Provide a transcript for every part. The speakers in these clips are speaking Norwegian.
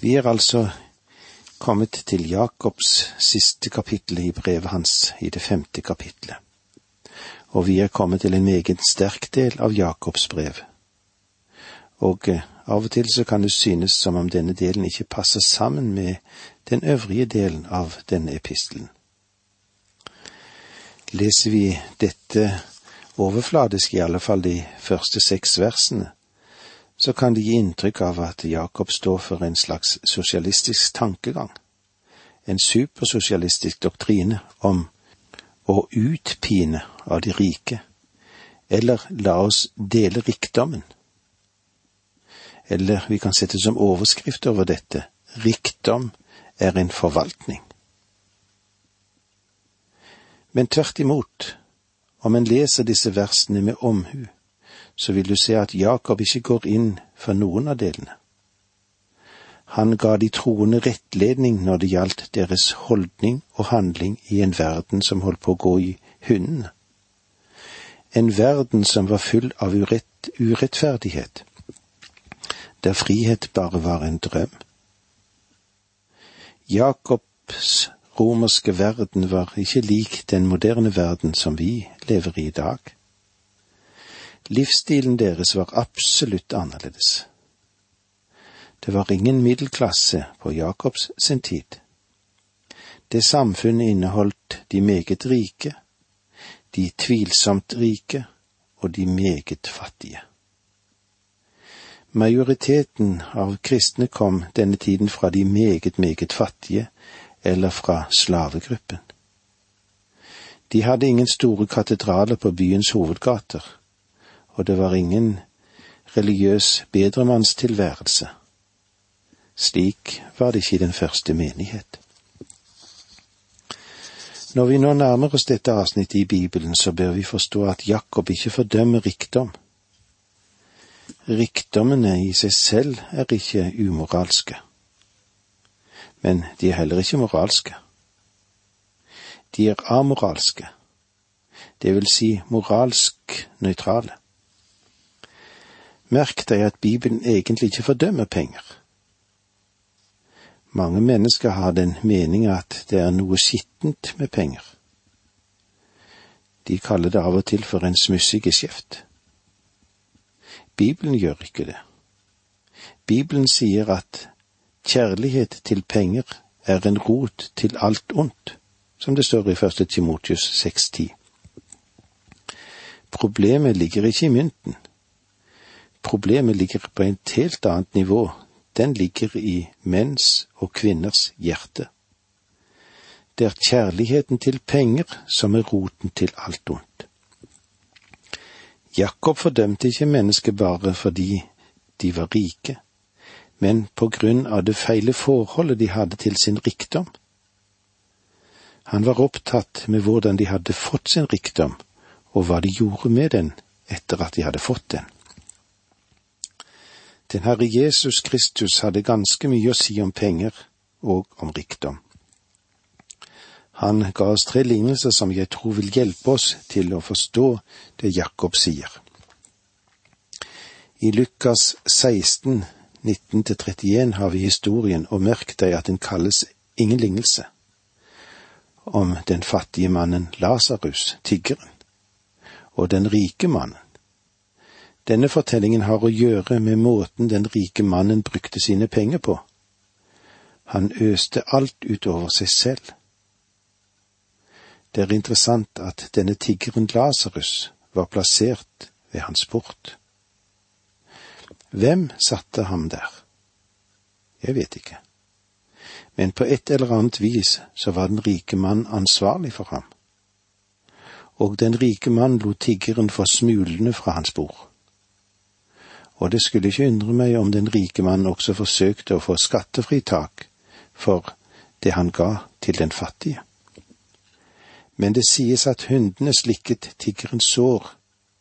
Vi er altså kommet til Jakobs siste kapittel i brevet hans, i det femte kapitlet. Og vi er kommet til en meget sterk del av Jakobs brev. Og eh, av og til så kan det synes som om denne delen ikke passer sammen med den øvrige delen av denne epistelen. Leser vi dette overfladisk, i alle fall de første seks versene, så kan det gi inntrykk av at Jakob står for en slags sosialistisk tankegang, en supersosialistisk doktrine om å utpine av de rike, eller la oss dele rikdommen. Eller vi kan sette som overskrift over dette rikdom er en forvaltning. Men tvert imot, om en leser disse versene med omhu, så vil du se at Jakob ikke går inn for noen av delene. Han ga de troende rettledning når det gjaldt deres holdning og handling i en verden som holdt på å gå i hundene. En verden som var full av urett, urettferdighet, der frihet bare var en drøm. Jakobs romerske verden var ikke lik den moderne verden som vi lever i i dag. Livsstilen deres var absolutt annerledes. Det var ingen middelklasse på Jakobs sin tid. Det samfunnet inneholdt de meget rike, de tvilsomt rike og de meget fattige. Majoriteten av kristne kom denne tiden fra de meget, meget fattige, eller fra slavegruppen. De hadde ingen store katedraler på byens hovedgater og det var ingen religiøs bedremannstilværelse. Slik var det ikke i den første menighet. Når vi nå nærmer oss dette avsnittet i Bibelen, så bør vi forstå at Jakob ikke fordømmer rikdom. Rikdommene i seg selv er ikke umoralske, men de er heller ikke moralske. De er amoralske, det vil si moralsk nøytrale. Merk deg at Bibelen egentlig ikke fordømmer penger. Mange mennesker har den mening at det er noe skittent med penger. De kaller det av og til for en smussig geskjeft. Bibelen gjør ikke det. Bibelen sier at kjærlighet til penger er en rot til alt ondt, som det står i første Timotius 6,10. Problemet ligger ikke i mynten, Problemet ligger på et helt annet nivå. Den ligger i menns og kvinners hjerte. Det er kjærligheten til penger som er roten til alt ondt. Jakob fordømte ikke mennesket bare fordi de var rike, men på grunn av det feile forholdet de hadde til sin rikdom. Han var opptatt med hvordan de hadde fått sin rikdom, og hva de gjorde med den etter at de hadde fått den. Den Herre Jesus Kristus hadde ganske mye å si om penger og om rikdom. Han ga oss tre lignelser som jeg tror vil hjelpe oss til å forstå det Jakob sier. I Lukas 16, 19-31 har vi historien, og merk deg at den kalles ingen lignelse, om den fattige mannen Lasarus, tiggeren, og den rike mannen. Denne fortellingen har å gjøre med måten den rike mannen brukte sine penger på. Han øste alt utover seg selv. Det er interessant at denne tiggeren Lasarus var plassert ved hans port. Hvem satte ham der? Jeg vet ikke. Men på et eller annet vis så var den rike mann ansvarlig for ham. Og den rike mann lot tiggeren få smulene fra hans bord og det skulle ikke undre meg om den rike mann også forsøkte å få skattefritak for det han ga til den fattige. Men det sies at hundene slikket tiggerens sår,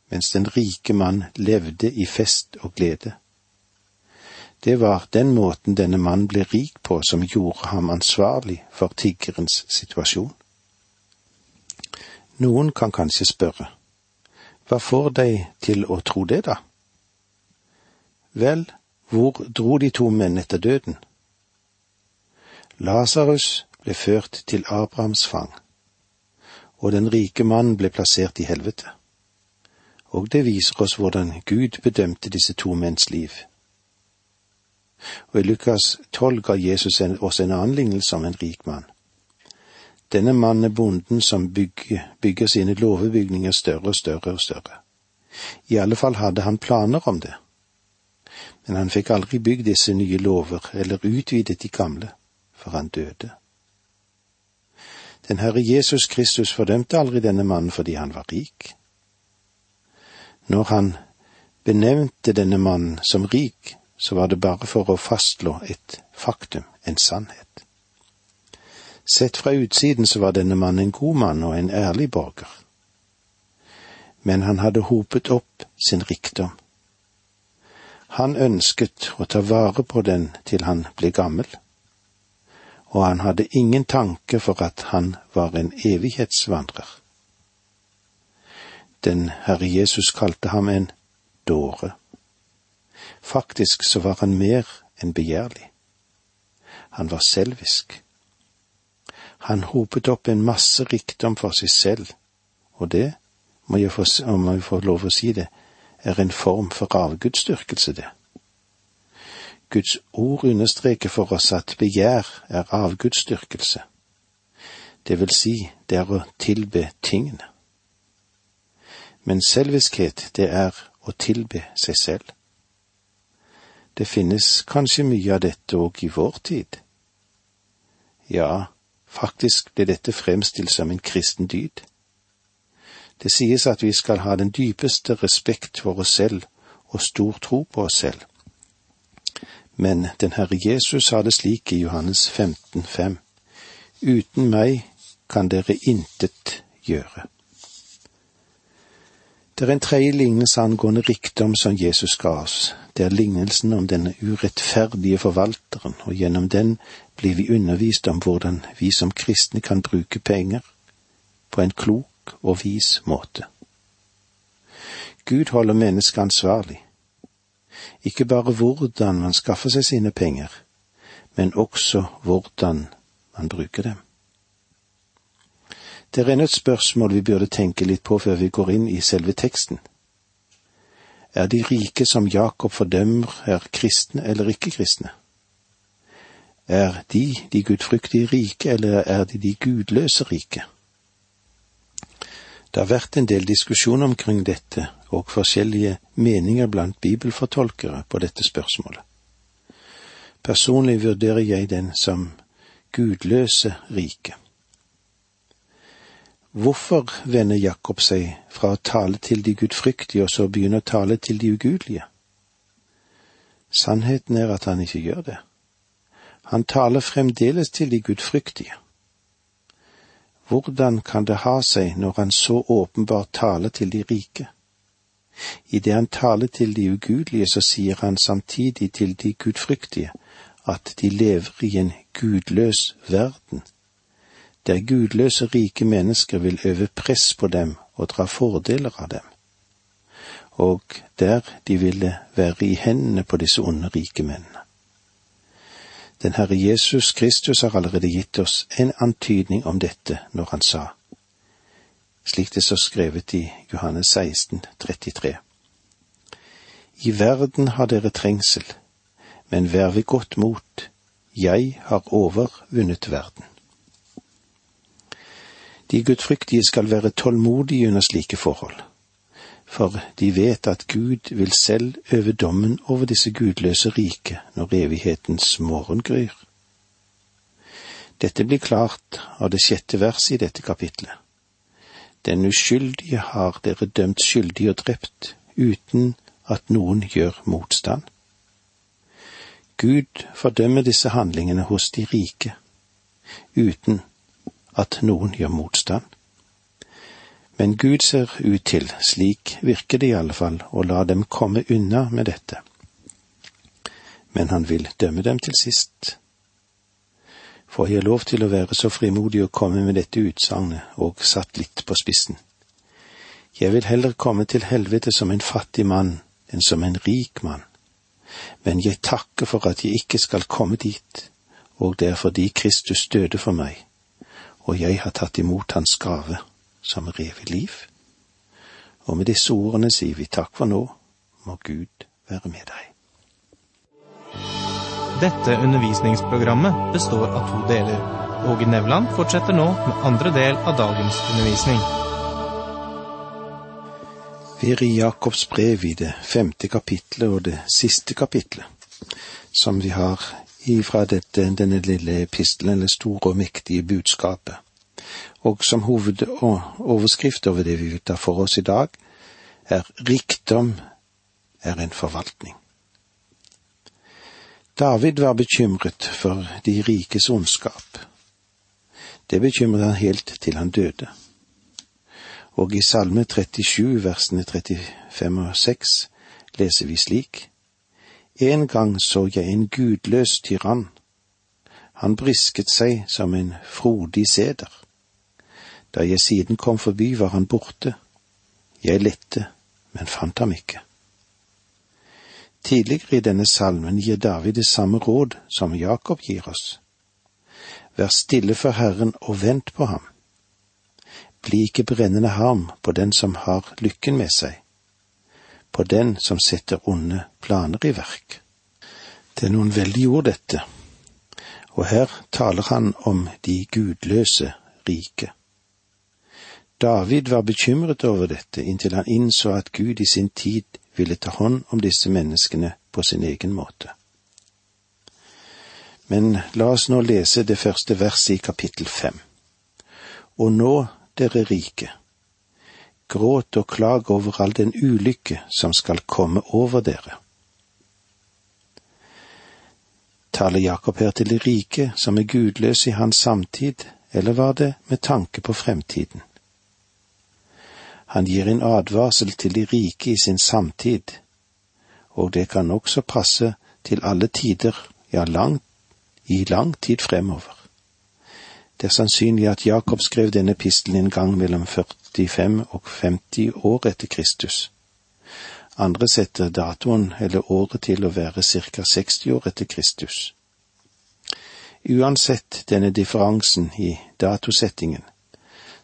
mens den rike mann levde i fest og glede. Det var den måten denne mannen ble rik på som gjorde ham ansvarlig for tiggerens situasjon. Noen kan kanskje spørre, hva får deg til å tro det, da? Vel, hvor dro de to menn etter døden? Lasarus ble ført til Abrahams fang, og den rike mannen ble plassert i helvete. Og det viser oss hvordan Gud bedømte disse to menns liv. Og i Lukas 12 ga Jesus oss en annen lignelse om en rik mann. Denne mannen er bonden som bygger, bygger sine låvebygninger større og større og større. I alle fall hadde han planer om det. Men han fikk aldri bygd disse nye lover eller utvidet de gamle, for han døde. Den Herre Jesus Kristus fordømte aldri denne mannen fordi han var rik. Når han benevnte denne mannen som rik, så var det bare for å fastslå et faktum, en sannhet. Sett fra utsiden så var denne mannen en god mann og en ærlig borger. Men han hadde hopet opp sin rikdom. Han ønsket å ta vare på den til han ble gammel, og han hadde ingen tanke for at han var en evighetsvandrer. Den Herre Jesus kalte ham en dåre. Faktisk så var han mer enn begjærlig. Han var selvisk. Han hopet opp en masse rikdom for seg selv, og det, må jeg få, må jeg få lov å si det, er en form for avgudsdyrkelse, det. Guds ord understreker for oss at begjær er avgudsdyrkelse. Det vil si, det er å tilbe tingene. Men selviskhet, det er å tilbe seg selv. Det finnes kanskje mye av dette òg i vår tid. Ja, faktisk ble dette fremstilt som en kristen dyd. Det sies at vi skal ha den dypeste respekt for oss selv og stor tro på oss selv. Men den Herre Jesus sa det slik i Johannes 15, 5. Uten meg kan dere intet gjøre. Det er en tredje lignelse angående rikdom som Jesus ga oss. Det er lignelsen om denne urettferdige forvalteren, og gjennom den blir vi undervist om hvordan vi som kristne kan bruke penger på en klok og vis måte. Gud holder mennesket ansvarlig, ikke bare hvordan man skaffer seg sine penger, men også hvordan man bruker dem. Det er ennå et spørsmål vi burde tenke litt på før vi går inn i selve teksten. Er de rike som Jakob fordømmer, er kristne eller ikke kristne? Er de de gudfryktige rike, eller er de de gudløse rike? Det har vært en del diskusjon omkring dette og forskjellige meninger blant bibelfortolkere på dette spørsmålet. Personlig vurderer jeg den som gudløse rike. Hvorfor vender Jakob seg fra å tale til de gudfryktige og så begynner å tale til de ugudelige? Sannheten er at han ikke gjør det. Han taler fremdeles til de gudfryktige. Hvordan kan det ha seg når han så åpenbart taler til de rike? Idet han taler til de ugudelige, så sier han samtidig til de gudfryktige at de lever i en gudløs verden, der gudløse rike mennesker vil øve press på dem og dra fordeler av dem, og der de ville være i hendene på disse onde rike mennene. Den Herre Jesus Kristus har allerede gitt oss en antydning om dette når han sa, slik det så skrevet i Johannes 16, 33. I verden har dere trengsel, men vær ved godt mot, jeg har overvunnet verden. De gudfryktige skal være tålmodige under slike forhold for de vet at Gud vil selv øve dommen over disse gudløse rike når evighetens morgen gryr. Dette blir klart av det sjette verset i dette kapitlet. Den uskyldige har dere dømt skyldig og drept, uten at noen gjør motstand. Gud fordømmer disse handlingene hos de rike, uten at noen gjør motstand. Men Gud ser ut til, slik virker det i alle fall, å la dem komme unna med dette. Men han vil dømme dem til sist. Får jeg lov til å være så frimodig å komme med dette utsagnet og satt litt på spissen? Jeg vil heller komme til helvete som en fattig mann enn som en rik mann, men jeg takker for at jeg ikke skal komme dit, og det er fordi Kristus døde for meg, og jeg har tatt imot hans gave, som rev i liv. Og med disse ordene sier vi takk for nå, må Gud være med deg. Dette undervisningsprogrammet består av to deler. Åge Nevland fortsetter nå med andre del av dagens undervisning. Vi er i Jakobs brev i det femte kapitlet og det siste kapitlet, som vi har ifra dette, denne lille epistelen, eller store og mektige budskapet. Og som hovedoverskrift over det vi vil ta for oss i dag, er rikdom er en forvaltning. David var bekymret for de rikes ondskap. Det bekymret han helt til han døde. Og i Salme 37, versene 35 og 6 leser vi slik. En gang så jeg en gudløs tyrann. Han brisket seg som en frodig seder. Da jeg siden kom forbi, var han borte. Jeg lette, men fant ham ikke. Tidligere i denne salmen gir David det samme råd som Jakob gir oss. Vær stille for Herren og vent på ham. Bli ikke brennende harm på den som har lykken med seg på den som setter onde planer i verk. Det er noen veldige ord, dette, og her taler han om de gudløse rike. David var bekymret over dette inntil han innså at Gud i sin tid ville ta hånd om disse menneskene på sin egen måte. Men la oss nå lese det første verset i kapittel fem. Og nå, dere rike, gråt og klag over all den ulykke som skal komme over dere. Taler Jakob her til de rike som er gudløse i hans samtid, eller var det med tanke på fremtiden? Han gir en advarsel til de rike i sin samtid, og det kan også passe til alle tider, ja, lang, i lang tid fremover. Det er sannsynlig at Jakob skrev denne pistelen en gang mellom 45 og 50 år etter Kristus. Andre setter datoen eller året til å være ca. 60 år etter Kristus. Uansett denne differansen i datosettingen,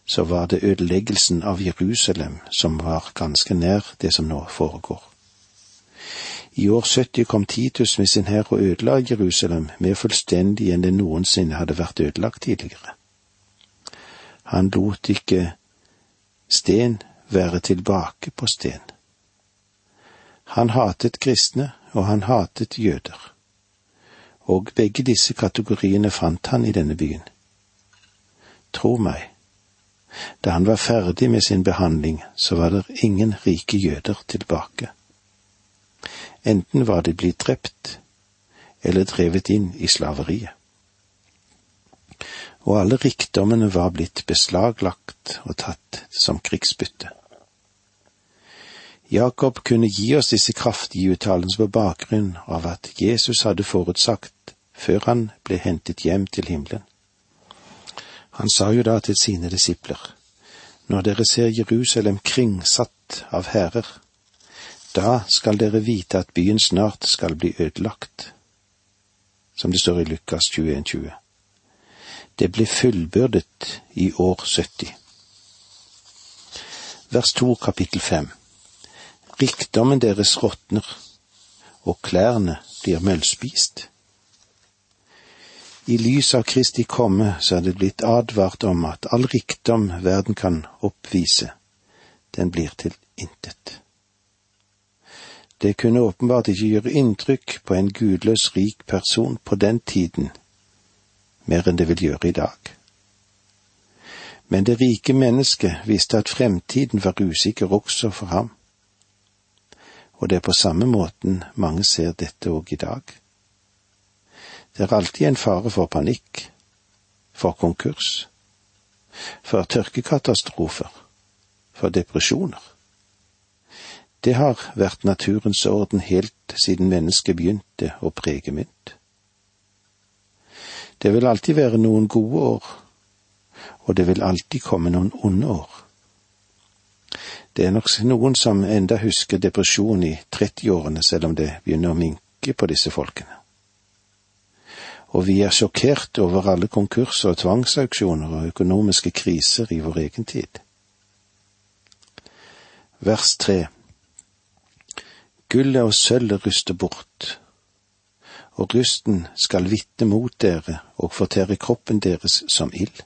så var det ødeleggelsen av Jerusalem som var ganske nær det som nå foregår. I år 70 kom Titus med sin hær og ødela Jerusalem mer fullstendig enn det noensinne hadde vært ødelagt tidligere. Han lot ikke sten være tilbake på sten. Han hatet kristne, og han hatet jøder. Og begge disse kategoriene fant han i denne byen. Tro meg, da han var ferdig med sin behandling, så var det ingen rike jøder tilbake. Enten var de blitt drept eller drevet inn i slaveriet. Og alle rikdommene var blitt beslaglagt og tatt som krigsbytte. Jakob kunne gi oss disse kraftige uttalelsene på bakgrunn av at Jesus hadde forutsagt før han ble hentet hjem til himmelen. Han sa jo da til sine disipler, når dere ser Jerusalem kringsatt av hærer, da skal dere vite at byen snart skal bli ødelagt, som det står i Lukas 21, 20. Det blir fullbyrdet i år 70. Vers 2 kapittel 5 Rikdommen deres råtner, og klærne blir møllspist. I lys av Kristi komme så er det blitt advart om at all rikdom verden kan oppvise, den blir til intet. Det kunne åpenbart ikke gjøre inntrykk på en gudløs rik person på den tiden, mer enn det vil gjøre i dag. Men det rike mennesket visste at fremtiden var usikker også for ham. Og det er på samme måten mange ser dette òg i dag. Det er alltid en fare for panikk, for konkurs, for tørkekatastrofer, for depresjoner. Det har vært naturens orden helt siden mennesket begynte å prege mynt. Det vil alltid være noen gode år, og det vil alltid komme noen onde år. Det er nok noen som enda husker depresjon i 30-årene, selv om det begynner å minke på disse folkene. Og vi er sjokkert over alle konkurser og tvangsauksjoner og økonomiske kriser i vår egen tid. Vers tre Gullet og sølvet ryster bort, og rusten skal vitne mot dere og fortære kroppen deres som ild.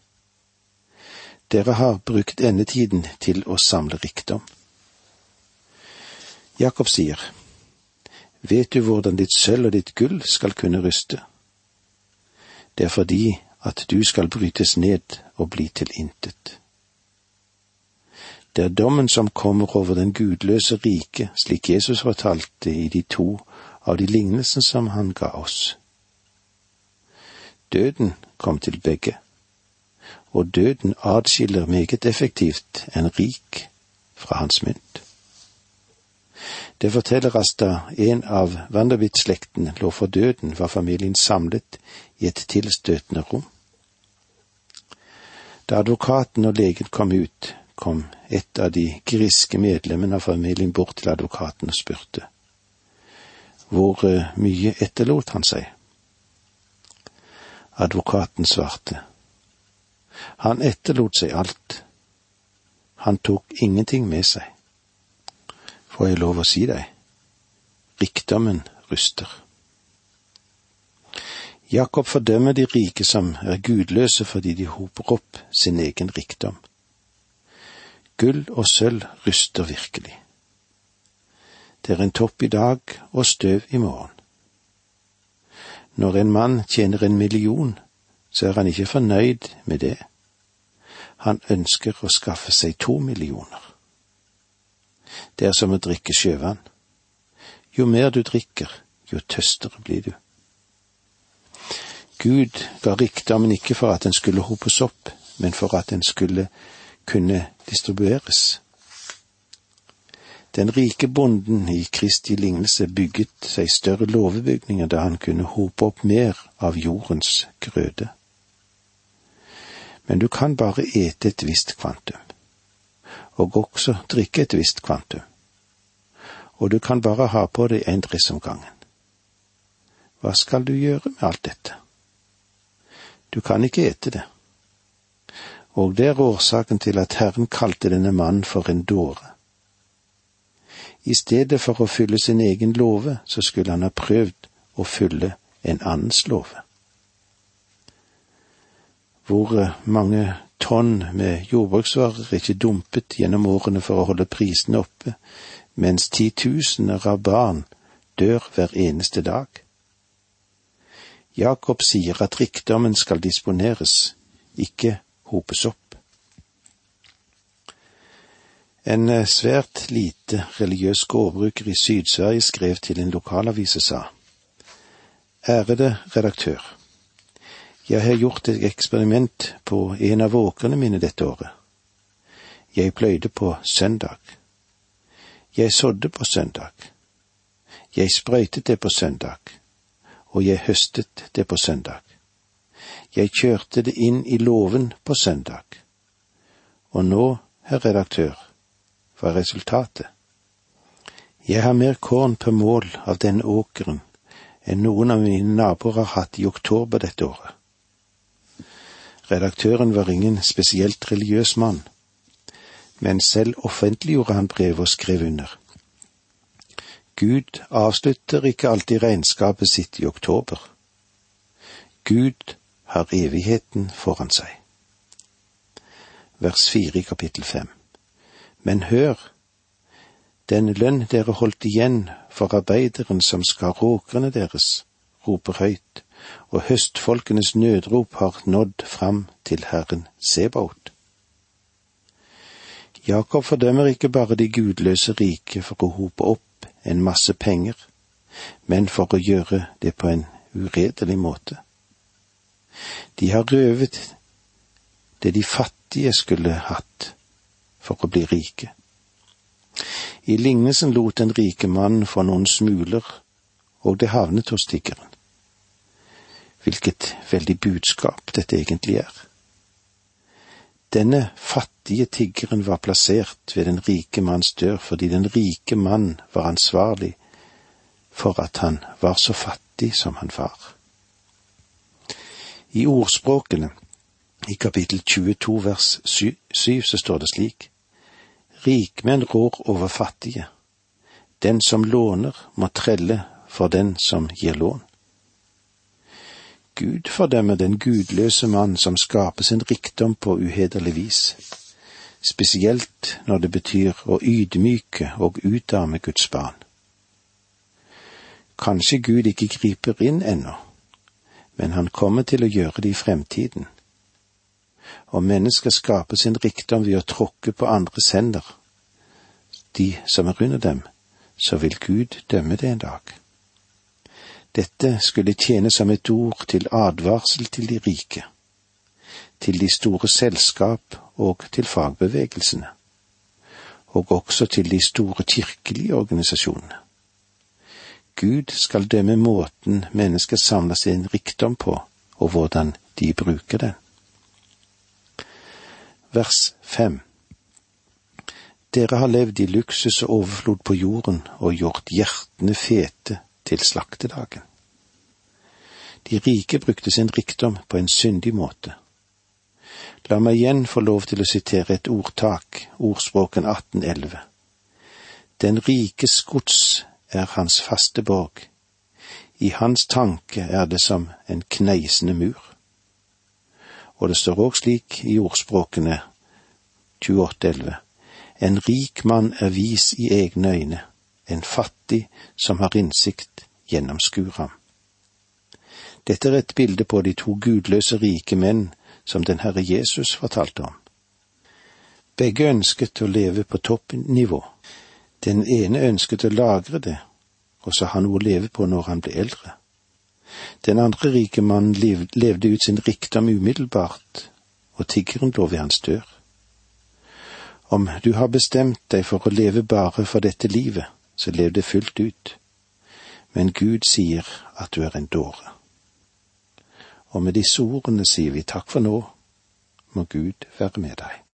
Dere har brukt endetiden til å samle rikdom. Jakob sier, Vet du hvordan ditt sølv og ditt gull skal kunne ryste? Det er fordi at du skal brytes ned og bli til intet. Det er dommen som kommer over den gudløse rike, slik Jesus fortalte i de to av de lignelsene som han ga oss. Døden kom til begge, og døden adskiller meget effektivt en rik fra hans mynt. Det forteller at da en av Wanderwitz-slekten lå for døden, var familien samlet i et tilstøtende rom. Da advokaten og legen kom ut, kom et av de griske medlemmene av familien bort til advokaten og spurte. Hvor eh, mye etterlot han seg? Advokaten svarte. Han etterlot seg alt. Han tok ingenting med seg får jeg lov å si deg, rikdommen ryster. Jakob fordømmer de rike som er gudløse fordi de hoper opp sin egen rikdom. Gull og sølv ryster virkelig. Det er en topp i dag og støv i morgen. Når en mann tjener en million, så er han ikke fornøyd med det. Han ønsker å skaffe seg to millioner. Det er som å drikke sjøvann. Jo mer du drikker, jo tøstere blir du. Gud ga rikdommen ikke for at den skulle hopes opp, men for at den skulle kunne distribueres. Den rike bonden i Kristi lignelse bygget seg større låvebygninger da han kunne hope opp mer av jordens grøde. Men du kan bare ete et visst kvantum og også drikke et visst kvantum. Og du kan bare ha på deg en dress om gangen. Hva skal du gjøre med alt dette? Du kan ikke ete det. Og det er årsaken til at Herren kalte denne mannen for en dåre. I stedet for å fylle sin egen låve, så skulle han ha prøvd å fylle en annens låve. Hvor mange tonn med jordbruksvarer ikke dumpet gjennom årene for å holde prisene oppe, mens titusener av barn dør hver eneste dag. Jakob sier at rikdommen skal disponeres, ikke hopes opp. En eh, svært lite religiøs gårdbruker i Syd-Sverige skrev til en lokalavis og sa, Ærede redaktør. Jeg har gjort et eksperiment på en av åkrene mine dette året. Jeg pløyde på søndag. Jeg sådde på søndag. Jeg sprøytet det på søndag, og jeg høstet det på søndag. Jeg kjørte det inn i låven på søndag. Og nå, herr redaktør, hva er resultatet? Jeg har mer korn per mål av denne åkeren enn noen av mine naboer har hatt i oktober dette året. Redaktøren var ingen spesielt religiøs mann, men selv offentliggjorde han brevet og skrev under. Gud avslutter ikke alltid regnskapet sitt i oktober. Gud har evigheten foran seg. Vers fire i kapittel fem. Men hør, den lønn dere holdt igjen for arbeideren som skar åkrene deres, roper høyt, og høstfolkenes nødrop har nådd fram til Herren Sebaot. Jakob fordømmer ikke bare de gudløse rike for å hope opp en masse penger, men for å gjøre det på en uredelig måte. De har røvet det de fattige skulle hatt for å bli rike. I lignelsen lot den rike mannen få noen smuler, og det havnet hos tiggeren hvilket veldig budskap dette egentlig er. Denne fattige tiggeren var plassert ved den rike manns dør fordi den rike mann var ansvarlig for at han var så fattig som han var. I ordspråkene, i kapittel 22 vers 7, så står det slik. Rikmenn rår over fattige. Den som låner, må trelle for den som gir lån. Gud fordømmer den gudløse mann som skaper sin rikdom på uhederlig vis, spesielt når det betyr å ydmyke og utarme Guds barn. Kanskje Gud ikke griper inn ennå, men han kommer til å gjøre det i fremtiden. Om mennesker skaper sin rikdom ved å tråkke på andres hender, de som er under dem, så vil Gud dømme det en dag. Dette skulle tjene som et ord til advarsel til de rike, til de store selskap og til fagbevegelsene, og også til de store kirkelige organisasjonene. Gud skal dømme måten mennesker samler sin rikdom på, og hvordan de bruker den. Vers fem Dere har levd i luksus og overflod på jorden og gjort hjertene fete til slaktedagen. De rike brukte sin rikdom på en syndig måte. La meg igjen få lov til å sitere et ordtak, ordspråken 1811. Den rikes gods er hans faste borg. I hans tanke er det som en kneisende mur. Og det står òg slik i ordspråkene 2811. En rik mann er vis i egne øyne, en fattig som har innsikt, gjennomskuer ham. Dette er et bilde på de to gudløse rike menn som den Herre Jesus fortalte om. Begge ønsket å leve på toppnivå. Den ene ønsket å lagre det, og så ha noe å leve på når han ble eldre. Den andre rike mannen levde ut sin rikdom umiddelbart, og tiggeren lå ved hans dør. Om du har bestemt deg for å leve bare for dette livet, så lev det fullt ut. Men Gud sier at du er en dåre. Og med disse ordene sier vi takk for nå, må Gud være med deg.